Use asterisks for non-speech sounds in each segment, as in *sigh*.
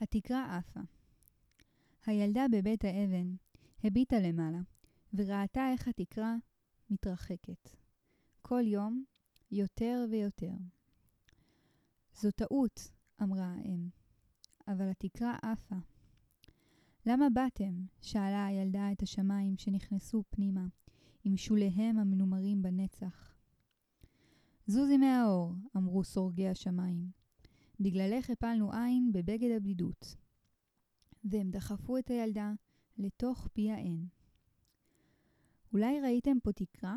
התקרה עפה. הילדה בבית האבן הביטה למעלה, וראתה איך התקרה מתרחקת. כל יום יותר ויותר. זו טעות, אמרה האם, אבל התקרה עפה. למה באתם? שאלה הילדה את השמיים שנכנסו פנימה, עם שוליהם המנומרים בנצח. זוזי מהאור, אמרו סורגי השמיים. בגללך הפלנו עין בבגד הבדידות. והם דחפו את הילדה לתוך פי האין. אולי ראיתם פה תקרה?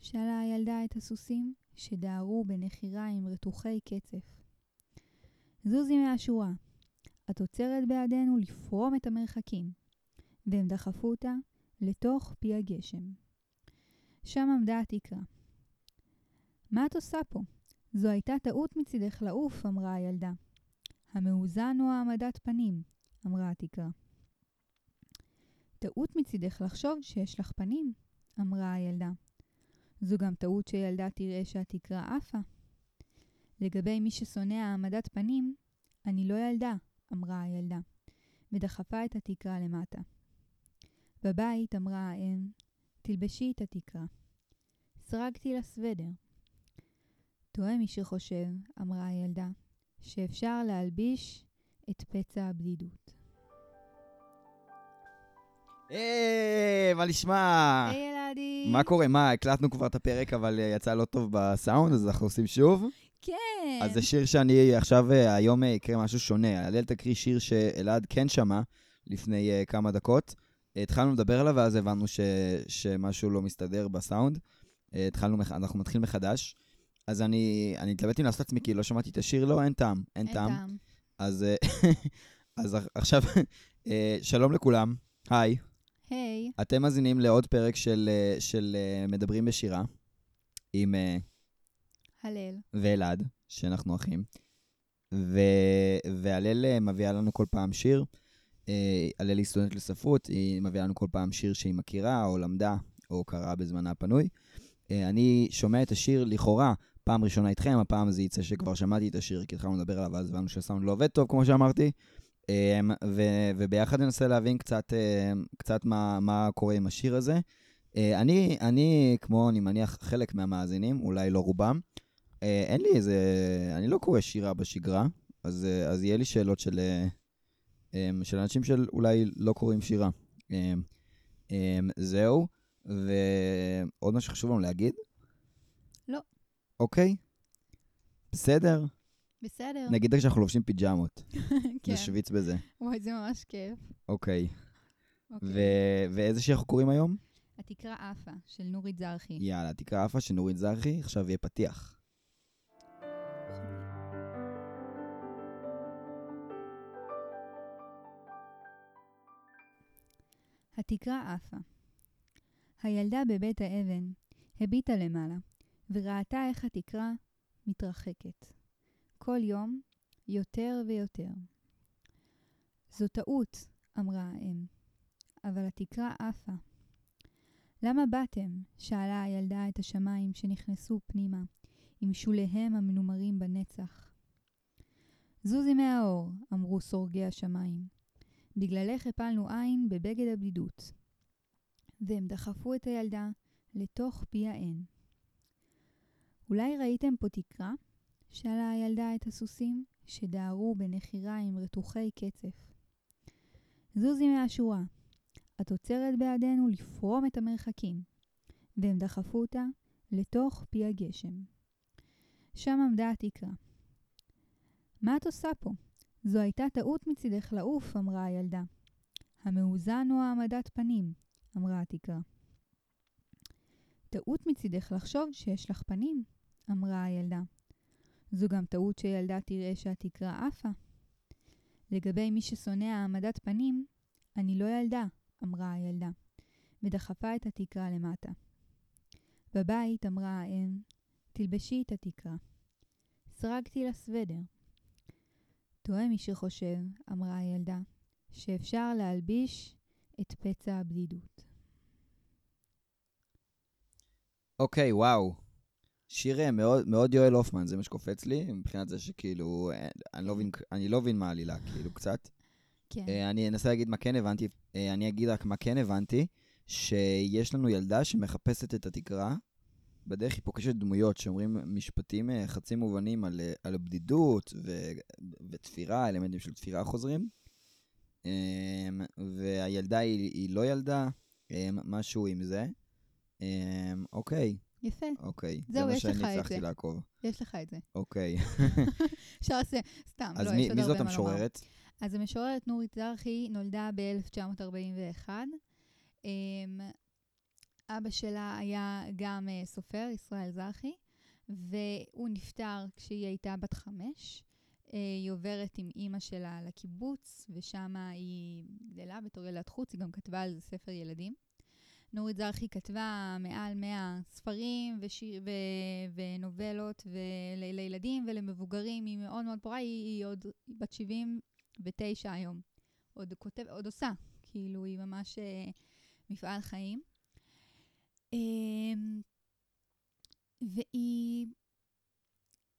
שאלה הילדה את הסוסים, שדהרו בנחיריים רתוחי קצף. זוזי מהשורה, את עוצרת בעדנו לפרום את המרחקים. והם דחפו אותה לתוך פי הגשם. שם עמדה התקרה. מה את עושה פה? זו הייתה טעות מצידך לעוף, אמרה הילדה. המאוזן הוא העמדת פנים, אמרה התקרה. טעות מצידך לחשוב שיש לך פנים, אמרה הילדה. זו גם טעות שילדה תראה שהתקרה עפה. לגבי מי ששונא העמדת פנים, אני לא ילדה, אמרה הילדה, ודחפה את התקרה למטה. בבית אמרה האם, תלבשי את התקרה. סרגתי לה סוודר. טועה מי שחושב, אמרה הילדה, שאפשר להלביש את פצע הבדידות. היי, מה נשמע? היי ילדי. מה קורה? מה, הקלטנו כבר את הפרק, אבל אה, יצא לא טוב בסאונד, אז אנחנו עושים שוב? כן. אז זה שיר שאני עכשיו, אה, היום אה, יקרה משהו שונה. הלל תקריא שיר שאלעד כן שמע לפני כמה דקות. התחלנו לדבר עליו, ואז הבנו ש, שמשהו לא מסתדר בסאונד. התחלנו, אנחנו נתחיל מחדש. אז אני, אני התלבט אם לעשות עצמי, כי לא שמעתי את השיר, לא, אין טעם, אין אין טעם. טעם. אז, אה, *laughs* אז עכשיו, *laughs* אה, שלום לכולם, היי. היי. אתם מאזינים לעוד פרק של, אה, של מדברים בשירה, עם הלל. ואלעד, שאנחנו אחים. ו... והלל אה, מביאה לנו כל פעם שיר. הלל היא סטודנט לספרות, היא מביאה לנו כל פעם שיר שהיא מכירה, או למדה, או קראה בזמנה הפנוי. אני שומע את השיר לכאורה פעם ראשונה איתכם, הפעם זה יצא שכבר שמעתי את השיר, כי התחלנו לדבר עליו, אז הבנו שהסאונד לא עובד טוב, כמו שאמרתי. אה, ו- וביחד ננסה להבין קצת, אה, קצת מה, מה קורה עם השיר הזה. אה, אני, אני, כמו אני מניח חלק מהמאזינים, אולי לא רובם, אה, אין לי איזה... אני לא קורא שירה בשגרה, אז, אה, אז יהיה לי שאלות של, אמ, של אנשים של אולי לא קוראים שירה. אמ, אמ, זהו, ועוד משהו חשוב לנו להגיד? אוקיי, בסדר. בסדר. נגיד רק שאנחנו לובשים פיג'מות, *laughs* כן. נשוויץ בזה. וואי, זה ממש כיף. אוקיי. אוקיי. ו- ואיזה שיר אנחנו קוראים היום? התקרה עפה, של נורית זרחי. יאללה, תקרא עפה של נורית זרחי, עכשיו יהיה פתיח. התקרה עפה. הילדה בבית האבן הביטה למעלה, וראתה איך התקרה מתרחקת. כל יום יותר ויותר. זו טעות, אמרה האם, אבל התקרה עפה. למה באתם? שאלה הילדה את השמיים שנכנסו פנימה, עם שוליהם המנומרים בנצח. זוזי מהאור, אמרו סורגי השמיים. בגללך הפלנו עין בבגד הבדידות. והם דחפו את הילדה לתוך פי האין. אולי ראיתם פה תקרה? שאלה הילדה את הסוסים, שדהרו בנחיריים רתוחי קצף. זוזי מהשורה, את עוצרת בעדנו לפרום את המרחקים. והם דחפו אותה לתוך פי הגשם. שם עמדה התקרה. מה את עושה פה? זו הייתה טעות מצידך לעוף, אמרה הילדה. המאוזן הוא העמדת פנים, אמרה התקרה. טעות מצידך לחשוב שיש לך פנים, אמרה הילדה. זו גם טעות שילדה תראה שהתקרה עפה. לגבי מי ששונא העמדת פנים, אני לא ילדה, אמרה הילדה, ודחפה את התקרה למטה. בבית אמרה האם, תלבשי את התקרה. סרגתי לה סוודר. טועה מי שחושב, אמרה הילדה, שאפשר להלביש את פצע הבדידות. אוקיי, וואו. שיר אה, מאוד, מאוד יואל הופמן, זה מה שקופץ לי, מבחינת זה שכאילו, אה, אני לא מבין, אני לא מבין מה העלילה, כאילו, קצת. כן. אה, אני אנסה להגיד מה כן הבנתי, אני אגיד רק מה כן הבנתי, שיש לנו ילדה שמחפשת את התקרה, בדרך היא פוגשת דמויות שאומרים משפטים חצי מובנים על, על בדידות ו, ותפירה, אלמנטים של תפירה חוזרים. אה, והילדה היא, היא לא ילדה, אה, משהו עם זה. אה, אוקיי, יפה, אוקיי. זהו, זה יש מה לך שאני את הצלחתי זה. לעקוב. יש לך את זה. אוקיי. *laughs* אפשר לעשות, סתם, אז לא, מי, יש עוד מי הרבה זאת מה לומר. המשוררת? אז המשוררת נורית זרחי נולדה ב-1941. אמ, אבא שלה היה גם אה, סופר, ישראל זרחי, והוא נפטר כשהיא הייתה בת חמש. אה, היא עוברת עם אימא שלה לקיבוץ, ושם היא גדלה בתור ילדת חוץ, היא גם כתבה על זה ספר ילדים. נורית זרחי כתבה מעל 100 ספרים ושיר, ו, ונובלות ול, לילדים ולמבוגרים, היא מאוד מאוד פורה, היא, היא עוד היא בת 79 היום. עוד, כותב, עוד עושה, כאילו היא ממש אה, מפעל חיים. אה, והיא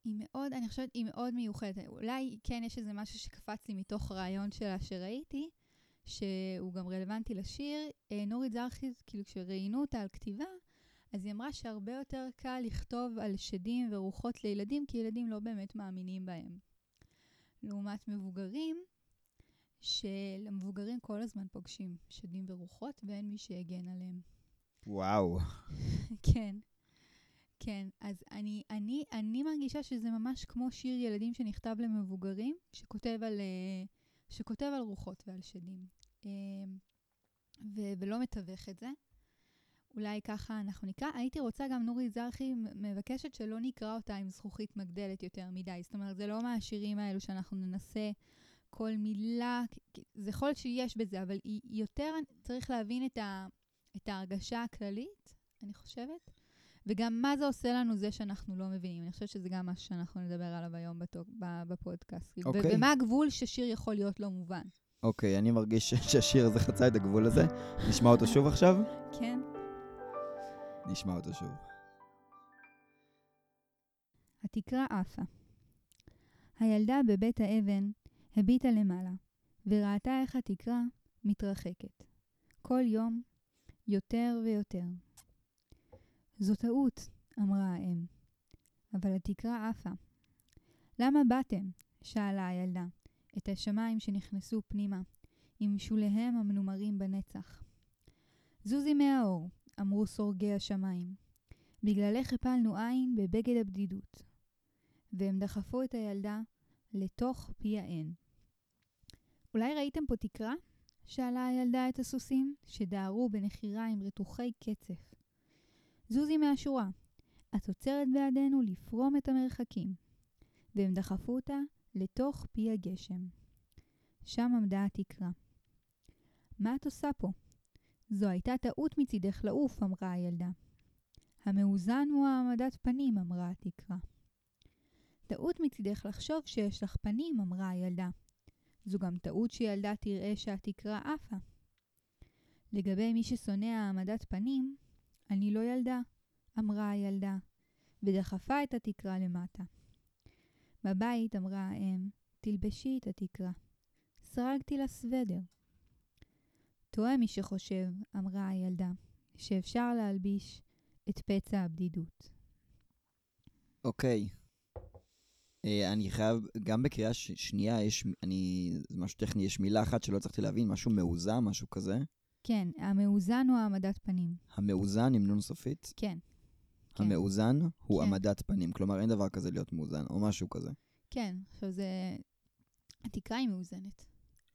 היא מאוד, אני חושבת, היא מאוד מיוחדת. אולי כן יש איזה משהו שקפץ לי מתוך רעיון שלה שראיתי, שהוא גם רלוונטי לשיר. אה, נורית זרחי, כאילו כשראיינו אותה על כתיבה, אז היא אמרה שהרבה יותר קל לכתוב על שדים ורוחות לילדים, כי ילדים לא באמת מאמינים בהם. לעומת מבוגרים, שלמבוגרים כל הזמן פוגשים שדים ורוחות, ואין מי שיגן עליהם. וואו. *laughs* כן. כן, אז אני, אני, אני מרגישה שזה ממש כמו שיר ילדים שנכתב למבוגרים, שכותב על, אה, שכותב על רוחות ועל שדים. אה, ו- ולא מתווך את זה. אולי ככה אנחנו נקרא. הייתי רוצה גם, נורי זרחי מבקשת שלא נקרא אותה עם זכוכית מגדלת יותר מדי. זאת אומרת, זה לא מהשירים האלו שאנחנו ננסה כל מילה, זה יכול שיש בזה, אבל יותר, צריך להבין את, ה, את ההרגשה הכללית, אני חושבת. וגם מה זה עושה לנו זה שאנחנו לא מבינים. אני חושבת שזה גם משהו שאנחנו נדבר עליו היום בתוק, בפודקאסט. אוקיי. ו- ומה הגבול ששיר יכול להיות לא מובן. אוקיי, אני מרגיש שהשיר הזה חצה את הגבול הזה. נשמע אותו שוב עכשיו? כן? נשמע אותו שוב. התקרה עפה. הילדה בבית האבן הביטה למעלה, וראתה איך התקרה מתרחקת. כל יום יותר ויותר. זו טעות, אמרה האם, אבל התקרה עפה. למה באתם? שאלה הילדה, את השמיים שנכנסו פנימה, עם שוליהם המנומרים בנצח. זוזי מהאור, אמרו סורגי השמיים. בגללך הפלנו עין בבגד הבדידות. והם דחפו את הילדה לתוך פי האין. אולי ראיתם פה תקרה? שאלה הילדה את הסוסים, שדהרו בנחיריים רתוחי קצף. זוזי מהשורה, את עוצרת בעדנו לפרום את המרחקים. והם דחפו אותה לתוך פי הגשם. שם עמדה התקרה. מה את עושה פה? זו הייתה טעות מצידך לעוף, אמרה הילדה. המאוזן הוא העמדת פנים, אמרה התקרה. טעות מצידך לחשוב שיש לך פנים, אמרה הילדה. זו גם טעות שילדה תראה שהתקרה עפה. לגבי מי ששונא העמדת פנים, אני לא ילדה, אמרה הילדה, ודחפה את התקרה למטה. בבית אמרה האם, תלבשי את התקרה. סרגתי לה סוודר. טועה מי שחושב, אמרה הילדה, שאפשר להלביש את פצע הבדידות. אוקיי. אה, אני חייב, גם בקריאה ש- שנייה יש, אני, זה משהו טכני, יש מילה אחת שלא הצלחתי להבין, משהו מאוזן, משהו כזה. כן, המאוזן הוא העמדת פנים. המאוזן עם נון סופית. כן. כן. המאוזן הוא כן. העמדת פנים, כלומר אין דבר כזה להיות מאוזן, או משהו כזה. כן, עכשיו זה... התקרה היא מאוזנת.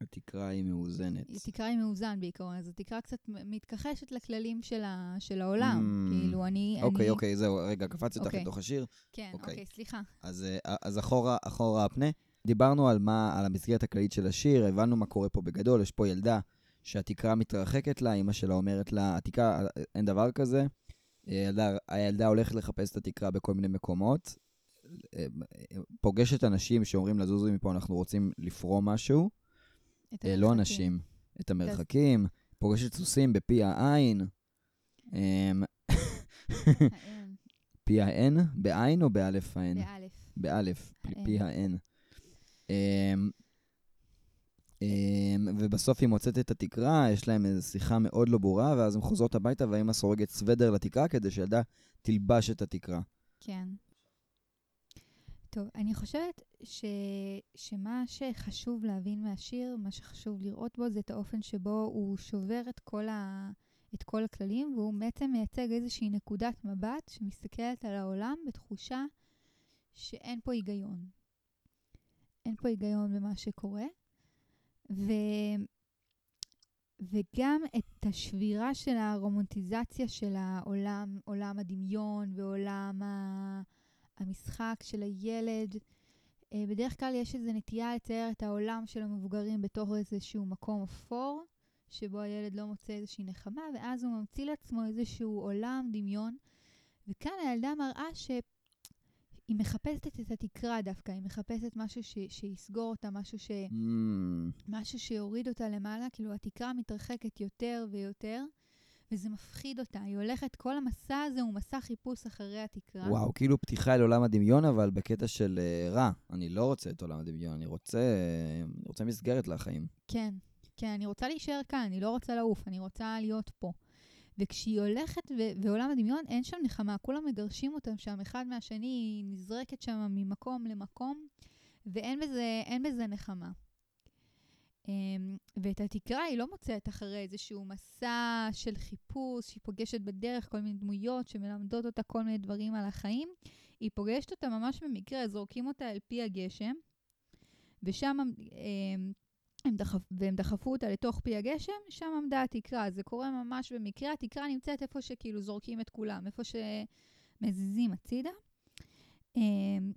התקרה היא מאוזנת. התקרה היא מאוזן בעיקרון, אז התקרה קצת מתכחשת לכללים של, ה... של העולם. Mm. כאילו, אני... אוקיי, אני... אוקיי, זהו, רגע, קפצתי אותך אוקיי. לתוך השיר. כן, אוקיי. אוקיי, סליחה. אז, אה, אז אחורה, אחורה הפנה. דיברנו על מה, על המסגרת הכללית של השיר, הבנו מה קורה פה בגדול, יש פה ילדה שהתקרה מתרחקת לה, אמא שלה אומרת לה, התקרה, אין דבר כזה. הילדה, הילדה הולכת לחפש את התקרה בכל מיני מקומות, פוגשת אנשים שאומרים לה, זוזי מפה, אנחנו רוצים לפרום משהו. את אה, לא המרחקים. אנשים, את המרחקים, פוגשת סוסים בפי העין. אמ. *laughs* פי האן, בעין או באלף האן? באלף. באלף. פי האן. אמ, ובסוף היא מוצאת את התקרה, יש להם איזו שיחה מאוד לא ברורה, ואז הן חוזרות הביתה והאמא סורגת סוודר לתקרה כדי שילדה תלבש את התקרה. כן. טוב, אני חושבת ש... שמה שחשוב להבין מהשיר, מה שחשוב לראות בו, זה את האופן שבו הוא שובר את כל, ה... את כל הכללים, והוא בעצם מייצג איזושהי נקודת מבט שמסתכלת על העולם בתחושה שאין פה היגיון. אין פה היגיון במה שקורה. ו... וגם את השבירה של הרומנטיזציה של העולם, עולם הדמיון ועולם ה... המשחק של הילד. אה, בדרך כלל יש איזו נטייה לתאר את העולם של המבוגרים בתור איזשהו מקום אפור, שבו הילד לא מוצא איזושהי נחמה, ואז הוא ממציא לעצמו איזשהו עולם דמיון. וכאן הילדה מראה שהיא מחפשת את התקרה דווקא, היא מחפשת משהו ש... שיסגור אותה, משהו, ש... אמ, משהו שיוריד אותה למעלה, כאילו התקרה מתרחקת יותר ויותר, וזה מפחיד אותה. היא הולכת, כל המסע הזה הוא מסע חיפוש אחרי התקרה. וואו, כאילו פתיחה אל עולם הדמיון, אבל בקטע של אה, רע. אני לא רוצה את עולם הדמיון, אני רוצה, אני רוצה מסגרת לחיים. כן, כן, אני רוצה להישאר כאן, אני לא רוצה לעוף, אני רוצה להיות פה. וכשהיא הולכת ו- ועולם הדמיון, אין שם נחמה, כולם מגרשים אותם שם אחד מהשני, היא נזרקת שם ממקום למקום, ואין בזה, בזה נחמה. אמ, ואת התקרה היא לא מוצאת אחרי איזשהו מסע של חיפוש, שהיא פוגשת בדרך כל מיני דמויות שמלמדות אותה כל מיני דברים על החיים. היא פוגשת אותה ממש במקרה, זורקים אותה אל פי הגשם, ושם אמ, דחפ, והם דחפו אותה לתוך פי הגשם, שם עמדה התקרה. זה קורה ממש במקרה, התקרה נמצאת איפה שכאילו זורקים את כולם, איפה שמזיזים הצידה. אמ,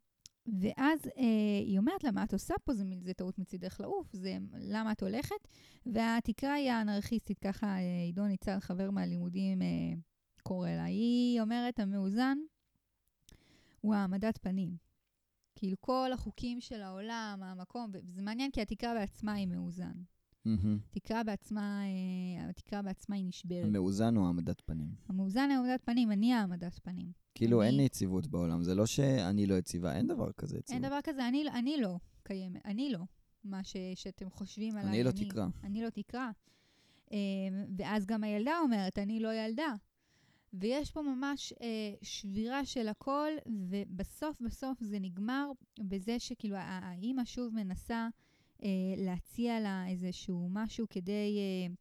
ואז אה, היא אומרת לה, מה את עושה פה? זה, זה טעות מצידך לעוף, זה למה את הולכת? והתקרה היא האנרכיסטית, ככה אה, עידו ניצל, חבר מהלימודים, אה, קורא לה. היא אומרת, המאוזן הוא העמדת פנים. כאילו כל החוקים של העולם, המקום, וזה מעניין כי התקרה בעצמה היא מאוזן. התקרה בעצמה, אה, התקרה בעצמה היא נשברת. המאוזן הוא העמדת פנים. המאוזן הוא העמדת פנים, אני העמדת פנים. כאילו, אין יציבות בעולם, זה לא שאני לא יציבה, אין דבר כזה יציבות. אין דבר כזה, אני, אני לא קיימת, אני לא. מה ש, שאתם חושבים עליי. אני לא תקרה. אני לא תקרה. אה, ואז גם הילדה אומרת, אני לא ילדה. ויש פה ממש אה, שבירה של הכל, ובסוף בסוף זה נגמר בזה שכאילו האימא שוב מנסה אה, להציע לה איזשהו משהו כדי... אה,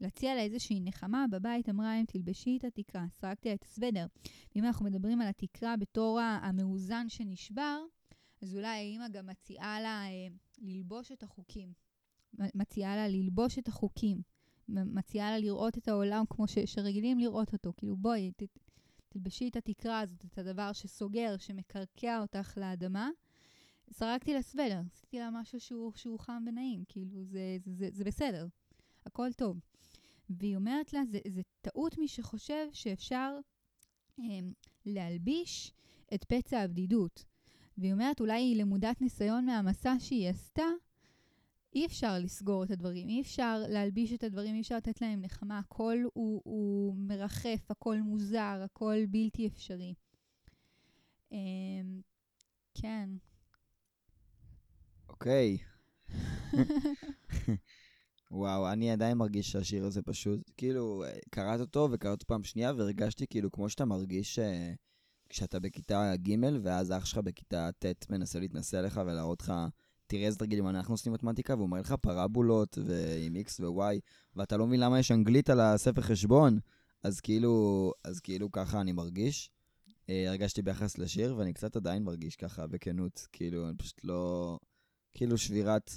להציע לה איזושהי נחמה בבית, אמרה אם תלבשי את התקרה, סרקתי לה את הסוודר. ואם אנחנו מדברים על התקרה בתור המאוזן שנשבר, אז אולי האימא גם מציעה לה אה, ללבוש את החוקים. מציעה לה ללבוש את החוקים. מציעה לה לראות את העולם כמו ש, שרגילים לראות אותו. כאילו, בואי, ת, תלבשי את התקרה הזאת, את הדבר שסוגר, שמקרקע אותך לאדמה. זרקתי לה סוודר, עשיתי לה משהו שהוא, שהוא חם ונעים, כאילו, זה, זה, זה, זה בסדר, הכל טוב. והיא אומרת לה, זה, זה טעות מי שחושב שאפשר אמ, להלביש את פצע הבדידות. והיא אומרת, אולי היא למודת ניסיון מהמסע שהיא עשתה, אי אפשר לסגור את הדברים, אי אפשר להלביש את הדברים, אי אפשר לתת להם נחמה, הכל הוא, הוא מרחף, הכל מוזר, הכל בלתי אפשרי. אמ, כן. אוקיי. *laughs* וואו, אני עדיין מרגיש שהשיר הזה פשוט, כאילו, קראת אותו וקראת פעם שנייה, והרגשתי כאילו כמו שאתה מרגיש אה, כשאתה בכיתה ג' ואז אח שלך בכיתה ט' מנסה להתנסה עליך ולהראות לך, תראה איזה תרגילים אנחנו עושים מתמטיקה, והוא מראה לך פרבולות ועם x ו-y, ואתה לא מבין למה יש אנגלית על הספר חשבון, אז כאילו, אז כאילו ככה אני מרגיש. אה, הרגשתי ביחס לשיר, ואני קצת עדיין מרגיש ככה, בכנות. כאילו, אני פשוט לא... כאילו שבירת...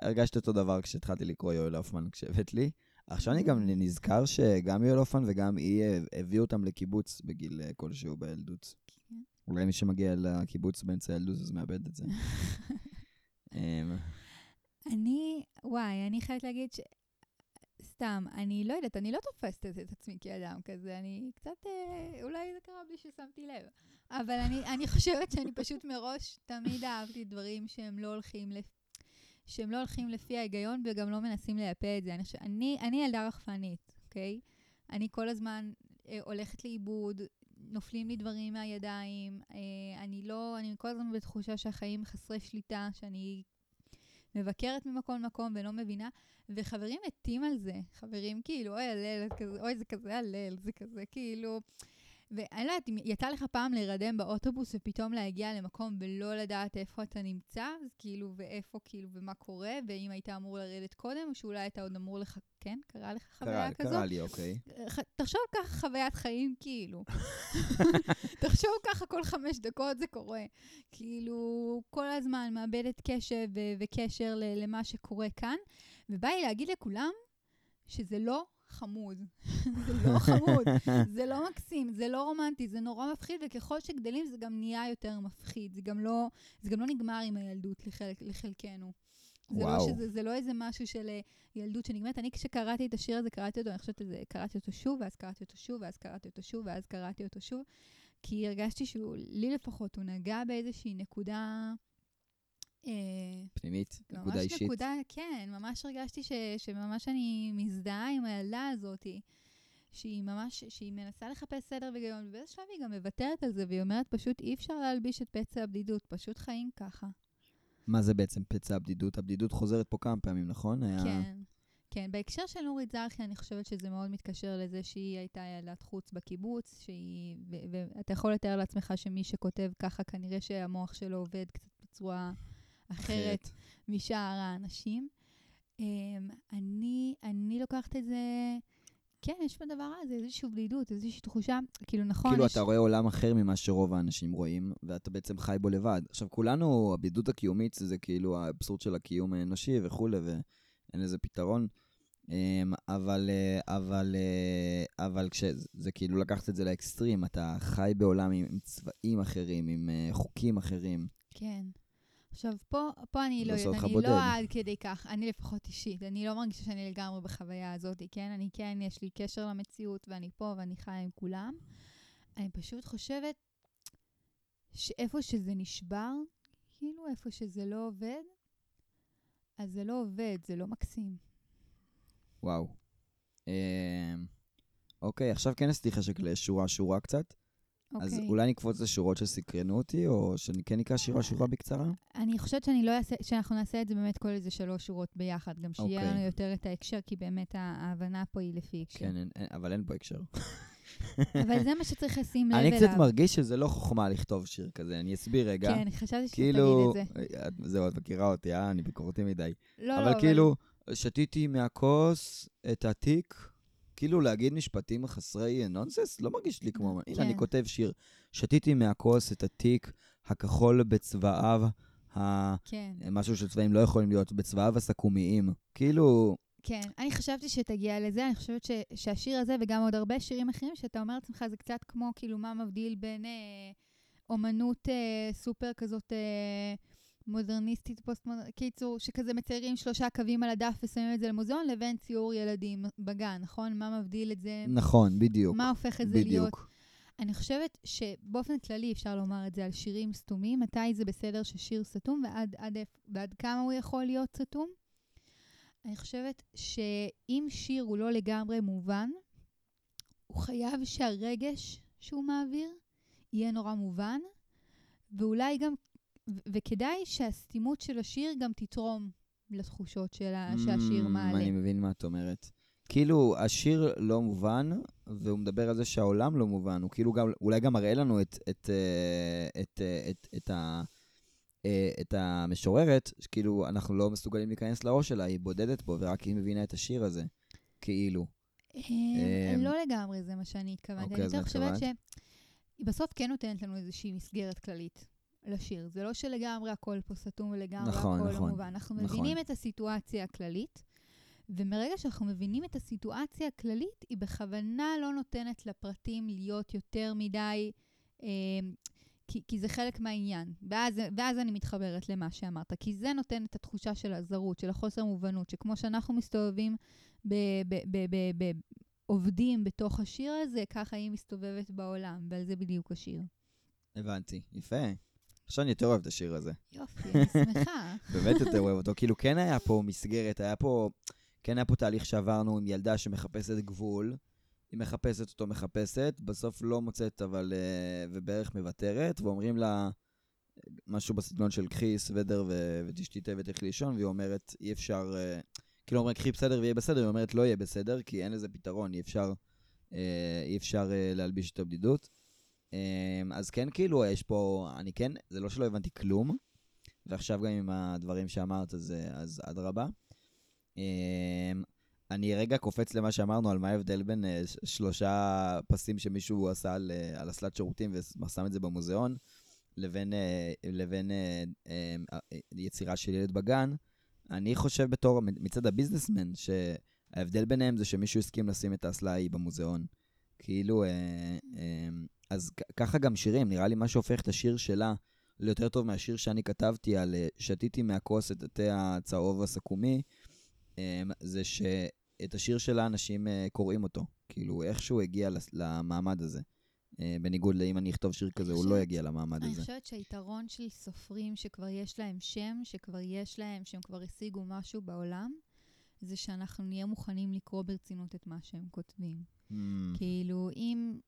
הרגשתי אותו דבר כשהתחלתי לקרוא יואל הופמן כשהבאת לי. עכשיו אני גם נזכר שגם יואל הופמן וגם היא אה, הביאו אותם לקיבוץ בגיל אה, כלשהו בילדות. כן. אולי מי שמגיע לקיבוץ באמצע הילדות אז מאבד את זה. *laughs* אמ, אני, וואי, אני חייבת להגיד ש... סתם, אני לא יודעת, אני לא תופסת את עצמי כאדם כזה, אני קצת, אה, אולי זה קרה בלי ששמתי לב. אבל אני, אני חושבת שאני פשוט מראש תמיד אהבתי דברים שהם לא הולכים לפ... שהם לא הולכים לפי ההיגיון וגם לא מנסים לייפה את זה. אני, אני, אני ילדה רחפנית, אוקיי? אני כל הזמן אה, הולכת לאיבוד, נופלים לי דברים מהידיים, אה, אני לא, אני כל הזמן בתחושה שהחיים חסרי שליטה, שאני מבקרת ממקום למקום ולא מבינה, וחברים מתים על זה. חברים כאילו, אוי, הלל, אוי, זה כזה הלל, זה כזה כאילו... ואני לא יודעת, אם יצא לך פעם להירדם באוטובוס ופתאום להגיע למקום ולא לדעת איפה אתה נמצא, אז כאילו, ואיפה, כאילו, ומה קורה, ואם היית אמור לרדת קודם, או שאולי אתה עוד אמור לך, כן? קרה לך חוויה קרה, כזו? קרה לי, אוקיי. תחשוב ככה חוויית חיים, כאילו. *laughs* תחשוב ככה כל חמש דקות זה קורה. כאילו, כל הזמן מאבדת קשב ו- וקשר ל- למה שקורה כאן, ובא לי להגיד לכולם שזה לא חמוד. *laughs* זה לא חמוד, זה לא מקסים, זה לא רומנטי, זה נורא מפחיד, וככל שגדלים זה גם נהיה יותר מפחיד. זה גם לא, זה גם לא נגמר עם הילדות לחלק, לחלקנו. זה וואו. לא, שזה, זה לא איזה משהו של אה, ילדות שנגמרת. אני כשקראתי את השיר הזה, קראתי אותו, אני חושבת שזה, קראתי אותו שוב, ואז קראתי אותו שוב, ואז קראתי אותו שוב, ואז קראתי אותו שוב, כי הרגשתי שהוא, לי לפחות, הוא נגע באיזושהי נקודה... אה, פנימית, נקודה ממש אישית. נקודה, כן, ממש הרגשתי ש, שממש אני מזדהה עם הילדה הזאת, שהיא ממש, שהיא מנסה לחפש סדר והיגיון, ובאיזשהו שלב היא גם מוותרת על זה, והיא אומרת פשוט אי אפשר להלביש את פצע הבדידות, פשוט חיים ככה. מה זה בעצם פצע הבדידות? הבדידות חוזרת פה כמה פעמים, נכון? היה... כן. כן, בהקשר של נורית זרחי, אני חושבת שזה מאוד מתקשר לזה שהיא הייתה ילדת חוץ בקיבוץ, שהיא... ו- ואתה יכול לתאר לעצמך שמי שכותב ככה, כנראה שהמוח שלו עובד קצת בצורה אחרת משאר האנשים. Um, אני, אני לוקחת את זה... כן, יש בדבר הזה איזושהי בדידות, איזושהי תחושה, כאילו נכון, כאילו יש... אתה רואה עולם אחר ממה שרוב האנשים רואים, ואתה בעצם חי בו לבד. עכשיו, כולנו, הבדידות הקיומית זה כאילו האבסורד של הקיום האנושי וכולי, ואין לזה פתרון. אמ, אבל, אה, אבל, אה, אבל כשזה זה כאילו לקחת את זה לאקסטרים, אתה חי בעולם עם, עם צבעים אחרים, עם אה, חוקים אחרים. כן. עכשיו, פה, פה אני לא יודעת, אני בודד. לא עד כדי כך, אני לפחות אישית, אני לא מרגישה שאני לגמרי בחוויה הזאת, כן? אני כן, יש לי קשר למציאות, ואני פה, ואני חיה עם כולם. אני פשוט חושבת שאיפה שזה נשבר, כאילו איפה שזה לא עובד, אז זה לא עובד, זה לא מקסים. וואו. אמ, אוקיי, עכשיו כן עשיתי חשק לשורה-שורה קצת. אז אוקיי. אולי נקפוץ לשורות שסקרנו אותי, או שכן נקרא שירה-שורה בקצרה? אני חושבת שאני לא אעשה, שאנחנו נעשה את זה באמת כל איזה שלוש שורות ביחד, גם שיהיה אוקיי. לנו יותר את ההקשר, כי באמת ההבנה פה היא לפי הקשר. כן, אין- אין- אבל אין פה הקשר. *laughs* אבל זה מה שצריך לשים *laughs* לב אני אליו. קצת מרגיש שזה לא חוכמה לכתוב שיר כזה, אני אסביר רגע. כן, חשבתי שתגיד כאילו, את זה. זהו, את מכירה אותי, אה? אני ביקורתי מדי. לא, לא, אבל כאילו, שתיתי מהכוס את התיק, כאילו להגיד משפטים חסרי נונסנס, לא מרגיש לי כמו... הנה, אני כן. כותב שיר. שתיתי מהכוס את התיק הכחול בצבעיו, ה- כן, משהו שצבעים לא יכולים להיות, בצבעיו הסכו"מיים. כאילו, כן. אני חשבתי שתגיע לזה, אני חושבת ש, שהשיר הזה, וגם עוד הרבה שירים אחרים, שאתה אומר לעצמך, זה קצת כמו, כאילו, מה מבדיל בין אה, אומנות אה, סופר כזאת אה, מודרניסטית, פוסט-מודרניסטית, קיצור, שכזה מציירים שלושה קווים על הדף ושמים את זה למוזיאון, לבין ציור ילדים בגן, נכון? מה מבדיל את זה? נכון, בדיוק. מה הופך את זה להיות? בדיוק. אני חושבת שבאופן כללי אפשר לומר את זה על שירים סתומים, מתי זה בסדר ששיר סתום ועד, עד, ועד כמה הוא יכול להיות סתום. אני חושבת שאם שיר הוא לא לגמרי מובן, הוא חייב שהרגש שהוא מעביר יהיה נורא מובן, ואולי גם, ו- וכדאי שהסתימות של השיר גם תתרום לתחושות של ה- שהשיר Mm, מעלה. אני מבין מה את אומרת. כאילו, השיר לא מובן, והוא מדבר על זה שהעולם לא מובן. הוא כאילו גם, אולי גם מראה לנו את, את, אה, את, אה, את, את, ה, אה, את המשוררת, שכאילו, אנחנו לא מסוגלים להיכנס לראש שלה, היא בודדת פה, ורק היא מבינה את השיר הזה. כאילו. לא לגמרי זה מה שאני התכוונתי. אוקיי, אני יותר חושבת? שהיא בסוף כן נותנת לנו איזושהי מסגרת כללית לשיר. זה לא שלגמרי הכל פה סתום ולגמרי נכון, הכל נכון, לא מובן. אנחנו נכון. מבינים את הסיטואציה הכללית, ומרגע שאנחנו מבינים את הסיטואציה הכללית, היא בכוונה לא נותנת לפרטים להיות יותר מדי... אה, כי, כי זה חלק מהעניין. ואז, ואז אני מתחברת למה שאמרת. כי זה נותן את התחושה של הזרות, של החוסר מובנות, שכמו שאנחנו מסתובבים ב, ב, ב, ב, ב, עובדים בתוך השיר הזה, ככה היא מסתובבת בעולם, ועל זה בדיוק השיר. הבנתי, יפה. עכשיו אני יותר אוהב את השיר הזה. יופי, אני שמחה. *laughs* באמת יותר אוהב אותו. כאילו, כן היה פה מסגרת, היה פה, כן היה פה תהליך שעברנו עם ילדה שמחפשת גבול, היא מחפשת אותו, מחפשת, בסוף לא מוצאת, אבל... אה, ובערך מוותרת, ואומרים לה משהו בסגנון של קחי סוודר ו- ותשתי תה ותלכי לישון, והיא אומרת, אי אפשר... אה, כאילו אומרים, קחי בסדר ויהיה בסדר, היא אומרת, לא יהיה בסדר, כי אין לזה פתרון, אי אפשר, אה, אי אפשר אה, להלביש את הבדידות. אה, אז כן, כאילו, יש פה, אני כן, זה לא שלא הבנתי כלום, ועכשיו גם עם הדברים שאמרת, אז, אדרבה. אה, אני רגע קופץ למה שאמרנו, על מה ההבדל בין אה, שלושה פסים שמישהו עשה על, אה, על אסלת שירותים ושם את זה במוזיאון, לבין, אה, לבין אה, יצירה של ילד בגן. אני חושב בתור, מצד הביזנסמן, שההבדל ביניהם זה שמישהו הסכים לשים את האסלה ההיא במוזיאון. כאילו, אז ככה גם שירים, נראה לי מה שהופך את השיר שלה ליותר טוב מהשיר שאני כתבתי על אה, שתיתי מהכוס את התה הצהוב הסכומי, אה, זה שאת השיר שלה אנשים אה, קוראים אותו. כאילו, איכשהו הגיע לס- למעמד הזה. אה, בניגוד לאם אני אכתוב שיר כזה, הוא לא יגיע למעמד אני הזה. חושבת שהיתרון של סופרים שכבר יש להם שם, שכבר יש להם, שהם כבר השיגו משהו בעולם, זה שאנחנו נהיה מוכנים לקרוא ברצינות את מה שהם כותבים. Mm, כאילו, אם,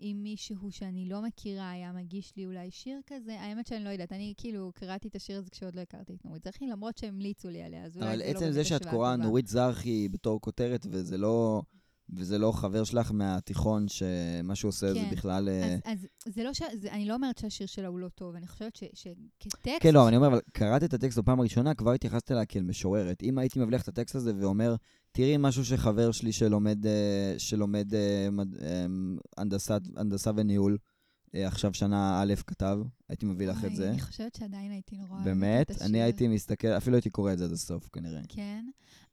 אם מישהו שאני לא מכירה היה מגיש לי אולי שיר כזה, האמת שאני לא יודעת, אני כאילו קראתי את השיר הזה כשעוד לא הכרתי את נורית זרחי, למרות שהמליצו לי עליה, אז אולי אבל זה לא עצם באמת זה שאת קוראה. נורית זרחי בתור כותרת, וזה לא, וזה לא חבר שלך מהתיכון, שמה שהוא עושה זה כן. בכלל... אה, אז, אז זה לא ש... זה, אני לא אומרת שהשיר שלה הוא לא טוב, אני חושבת ש, שכטקסט... כן, לא, אני אומר, אבל קראת את הטקסט בפעם הראשונה, כבר התייחסת אליה כאל משוררת. אם הייתי מבליח את הטקסט הזה ואומר, תראי משהו שחבר שלי שלומד, אה, שלומד אה, אה, הנדסת, הנדסה וניהול, עכשיו שנה א' כתב, הייתי מביא לך את זה. אני חושבת שעדיין הייתי נורא באמת. אני הייתי מסתכל, אפילו הייתי קורא את זה עד הסוף, כנראה. כן.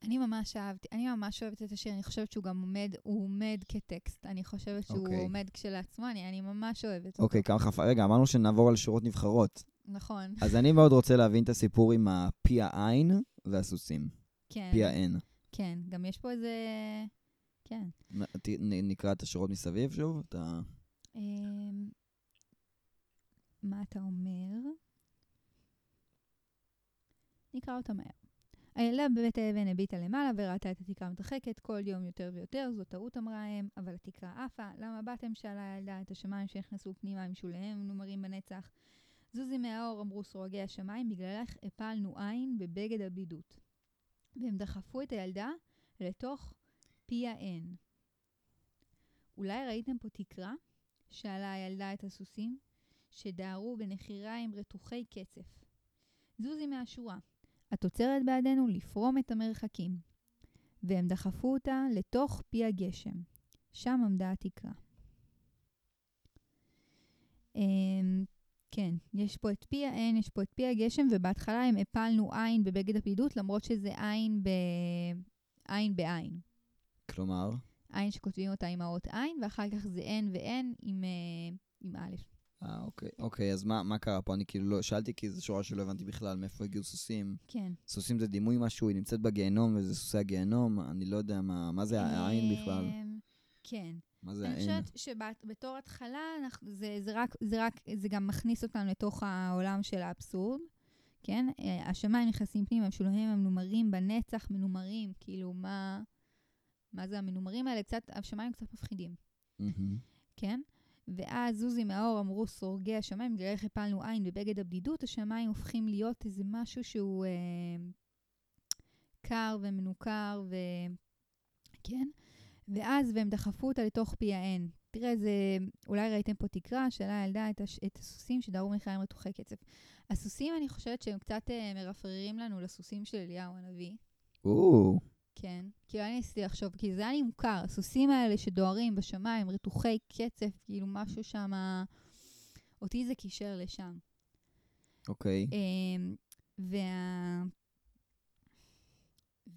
אני ממש אהבתי, אני ממש אוהבת את השיר, אני חושבת שהוא גם עומד, הוא עומד כטקסט. אני חושבת שהוא אוקיי. עומד כשלעצמו, אני, אני ממש אוהבת אותו. אוקיי, כמה חפ... רגע, אמרנו שנעבור על שורות נבחרות. נכון. אז אני מאוד רוצה להבין את הסיפור עם הפי העין והסוסים. כן. פי העין. כן, גם יש פה איזה... כן. נקרא את השורות מסביב שוב? אתה... אמ, מה אתה אומר? נקרא אותה מהר. הילדה בבית האבן הביטה למעלה וראתה את התקרה מתרחקת כל יום יותר ויותר, זו טעות אמרה הם, אבל התקרה עפה. למה באתם? שאלה הילדה את השמיים שנכנסו פנימה עם שוליהם מנומרים בנצח. זוזי מהאור, אמרו סורגי השמיים, בגללך הפלנו עין בבגד הבידות. והם דחפו את הילדה לתוך פי האין. אולי ראיתם פה תקרה? שאלה הילדה את הסוסים, שדהרו בנחיריים רתוחי קצף. זוזי מהשורה, את עוצרת בעדנו לפרום את המרחקים. והם דחפו אותה לתוך פי הגשם. שם עמדה התקרה. כן, יש פה את פי העין, יש פה את פי הגשם, ובהתחלה הם הפלנו עין בבגד הפידות, למרות שזה עין ב... עין בעין. כלומר, עין שכותבים אותה עם האות עין, ואחר כך זה N ו-N עם, אה, עם א'. אה, אוקיי. אוקיי, אז מה, מה קרה פה? אני כאילו לא, שאלתי כי זו שורה שלא הבנתי בכלל מאיפה הגיעו סוסים. כן. סוסים זה דימוי משהו, היא נמצאת בגיהנום וזה סוסי הגיהנום, אני לא יודע מה, מה זה העין בכלל? כן. מה זה אני העין? חושבת שבתור התחלה, אנחנו- זה, זה, רק, זה רק, זה גם מכניס אותנו לתוך העולם של האבסורד, כן? אה, השמיים נכנסים פנימה, משולמים המנומרים בנצח, מנומרים, כאילו, מה, מה זה המנומרים האלה? קצת, השמיים קצת מפחידים. כן? ואז זוזי מהאור אמרו סורגי השמיים, בגלל איך הפלנו עין בבגד הבדידות, השמיים הופכים להיות איזה משהו שהוא אה, קר ומנוכר, ו... כן? ואז, והם דחפו אותה לתוך פי האין. תראה, זה, אולי ראיתם פה תקרה, שאלה הילדה את, הש, את הסוסים שדהרו מלחיים רתוחי קצף. הסוסים, אני חושבת שהם קצת אה, מרפררים לנו לסוסים של אליהו הנביא. או, כן. כאילו, אני ניסיתי לחשוב, כי זה היה לי מוכר, הסוסים האלה שדוהרים בשמיים, רתוחי קצף, כאילו משהו שם, אותי זה קישר לשם. אוקיי. אמ, וה...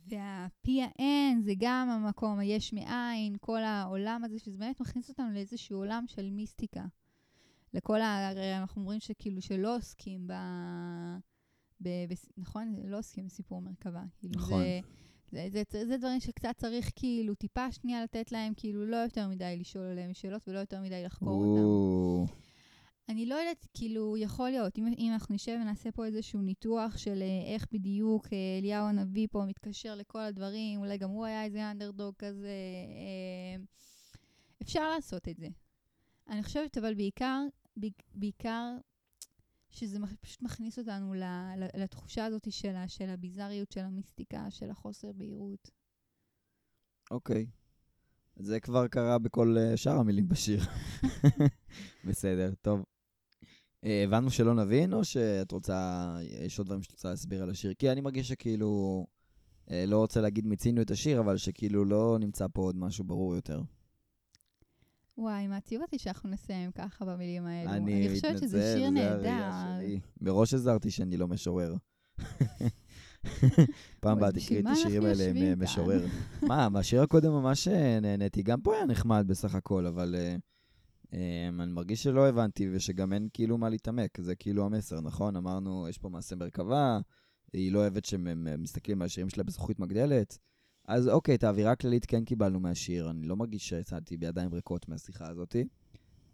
והפי האין זה גם המקום היש מאין, כל העולם הזה, שזה באמת מכניס אותנו לאיזשהו עולם של מיסטיקה. לכל ה... הרי אנחנו אומרים שכאילו שלא עוסקים ב... ב... ב... נכון? לא עוסקים בסיפור מרכבה. כאילו נכון. זה, זה, זה, זה, זה דברים שקצת צריך כאילו טיפה שנייה לתת להם, כאילו לא יותר מדי לשאול עליהם שאלות ולא יותר מדי לחקור אותם. אני לא יודעת, כאילו, יכול להיות, אם, אם אנחנו נשב ונעשה פה איזשהו ניתוח של אה, איך בדיוק אה, אליהו הנביא פה מתקשר לכל הדברים, אולי גם הוא היה איזה אנדרדוג כזה, אה, אפשר לעשות את זה. אני חושבת, אבל בעיקר, בעיקר שזה פשוט מכניס אותנו לתחושה הזאת של, של הביזריות, של המיסטיקה, של החוסר בהירות. אוקיי. Okay. זה כבר קרה בכל שאר המילים בשיר. *laughs* בסדר, טוב. Uh, הבנו שלא נבין, או שאת רוצה, יש עוד דברים שאת רוצה להסביר על השיר? כי אני מרגיש שכאילו, uh, לא רוצה להגיד מיצינו את השיר, אבל שכאילו לא נמצא פה עוד משהו ברור יותר. וואי, מעציב אותי שאנחנו נסיים ככה במילים האלו. אני, אני חושבת שזה שיר נהדר. מראש הזהרתי שאני לא משורר. *laughs* פעם הבאה תקראי את השירים האלה עם משורר. *laughs* מה, מהשיר הקודם ממש אה, נהניתי. גם פה היה נחמד בסך הכל, אבל uh, אני מרגיש שלא הבנתי ושגם אין כאילו מה להתעמק. זה כאילו המסר, נכון? אמרנו, יש פה מעשה מרכבה, היא לא אוהבת שמסתכלים על השירים שלה בזכוכית מגדלת. אז אוקיי, את האווירה הכללית כן קיבלנו מהשיר. אני לא מרגיש שיצאתי בידיים ריקות מהשיחה הזאת,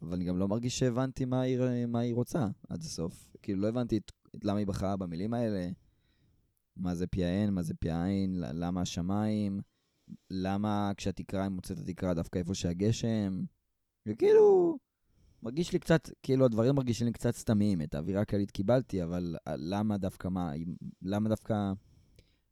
אבל אני גם לא מרגיש שהבנתי מה היא, מה היא רוצה עד הסוף. כאילו, לא הבנתי את, למה היא בחרה במילים האלה, מה זה פי האין, מה זה פי העין, למה השמיים, למה כשהתקרה היא מוצאת את התקרה דווקא איפה שהגשם. וכאילו, מרגיש לי קצת, כאילו הדברים מרגישים לי קצת סתמיים. את האווירה הכללית קיבלתי, אבל למה דווקא מה, למה דווקא...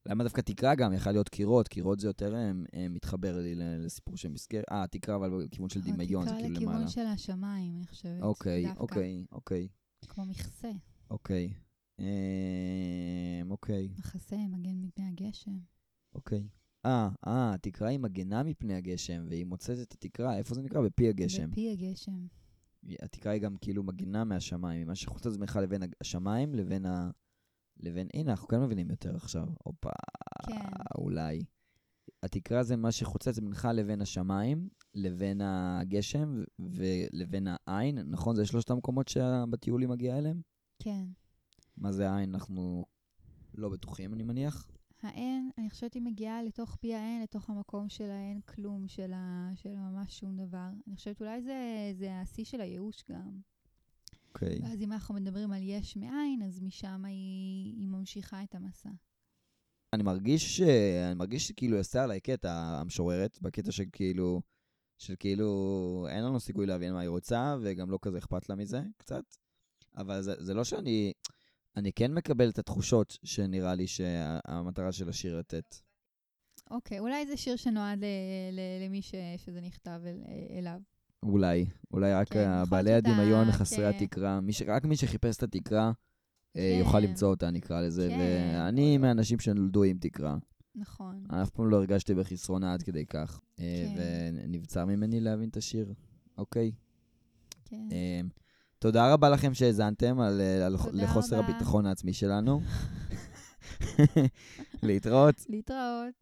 למה דווקא תקרה גם? יכל להיות קירות, קירות זה יותר הם, אה, הם מתחבר לי לסיפור של מסגרת. אה, תקרה אבל בכיוון של אה, דמיון, זה כאילו למעלה. תקרה לכיוון של השמיים, אני חושבת. אוקיי, דווקא. אוקיי, אוקיי. כמו מכסה. אוקיי. אוקיי. מחסה, מגן מפני הגשם. אוקיי. אה, אה, התקרה היא מגנה מפני הגשם, והיא מוצאת את התקרה, איפה זה נקרא? בפי הגשם. בפי הגשם. התקרה היא גם כאילו מגנה מהשמיים, ממה שחוץ עצמך לבין השמיים לבין ה... לבין, הנה, אנחנו כן מבינים יותר עכשיו. הופה, כן. אולי. התקרה זה מה שחוצץ בינך לבין השמיים, לבין הגשם ולבין העין, נכון? זה שלושת המקומות שבטיול היא מגיעה אליהם? כן. מה זה העין? אנחנו לא בטוחים, אני מניח. העין, אני חושבת היא מגיעה לתוך פי העין, לתוך המקום של העין כלום, של, ה, של ממש שום דבר. אני חושבת אולי זה, זה השיא של הייאוש גם. אוקיי. Okay. ואז אם אנחנו מדברים על יש מאין, אז משם היא, היא ממשיכה את המסע. אני מרגיש, אני מרגיש שכאילו יעשה עליי קטע המשוררת, בקטע של כאילו, של כאילו, אין לנו סיכוי להבין מה היא רוצה, וגם לא כזה אכפת לה מזה, קצת. אבל זה, זה לא שאני, אני כן מקבל את התחושות שנראה לי שהמטרה של השיר לתת. אוקיי, okay, אולי זה שיר שנועד ל- ל- למי ש- שזה נכתב אל- אליו. אולי, אולי רק כן, בעלי הדמיון חסרי כן. התקרה, מי ש... רק מי שחיפש את התקרה אה, כן. יוכל למצוא אותה, נקרא לזה. כן. ואני מהאנשים שנולדו עם תקרה. נכון. אני אף פעם לא הרגשתי בחסרונה עד כדי כך. אה, כן. ונבצר ממני להבין את השיר, אוקיי? כן. אה, תודה רבה לכם שהאזנתם על, על לחוסר רבה. הביטחון העצמי שלנו. *laughs* *laughs* להתראות. להתראות.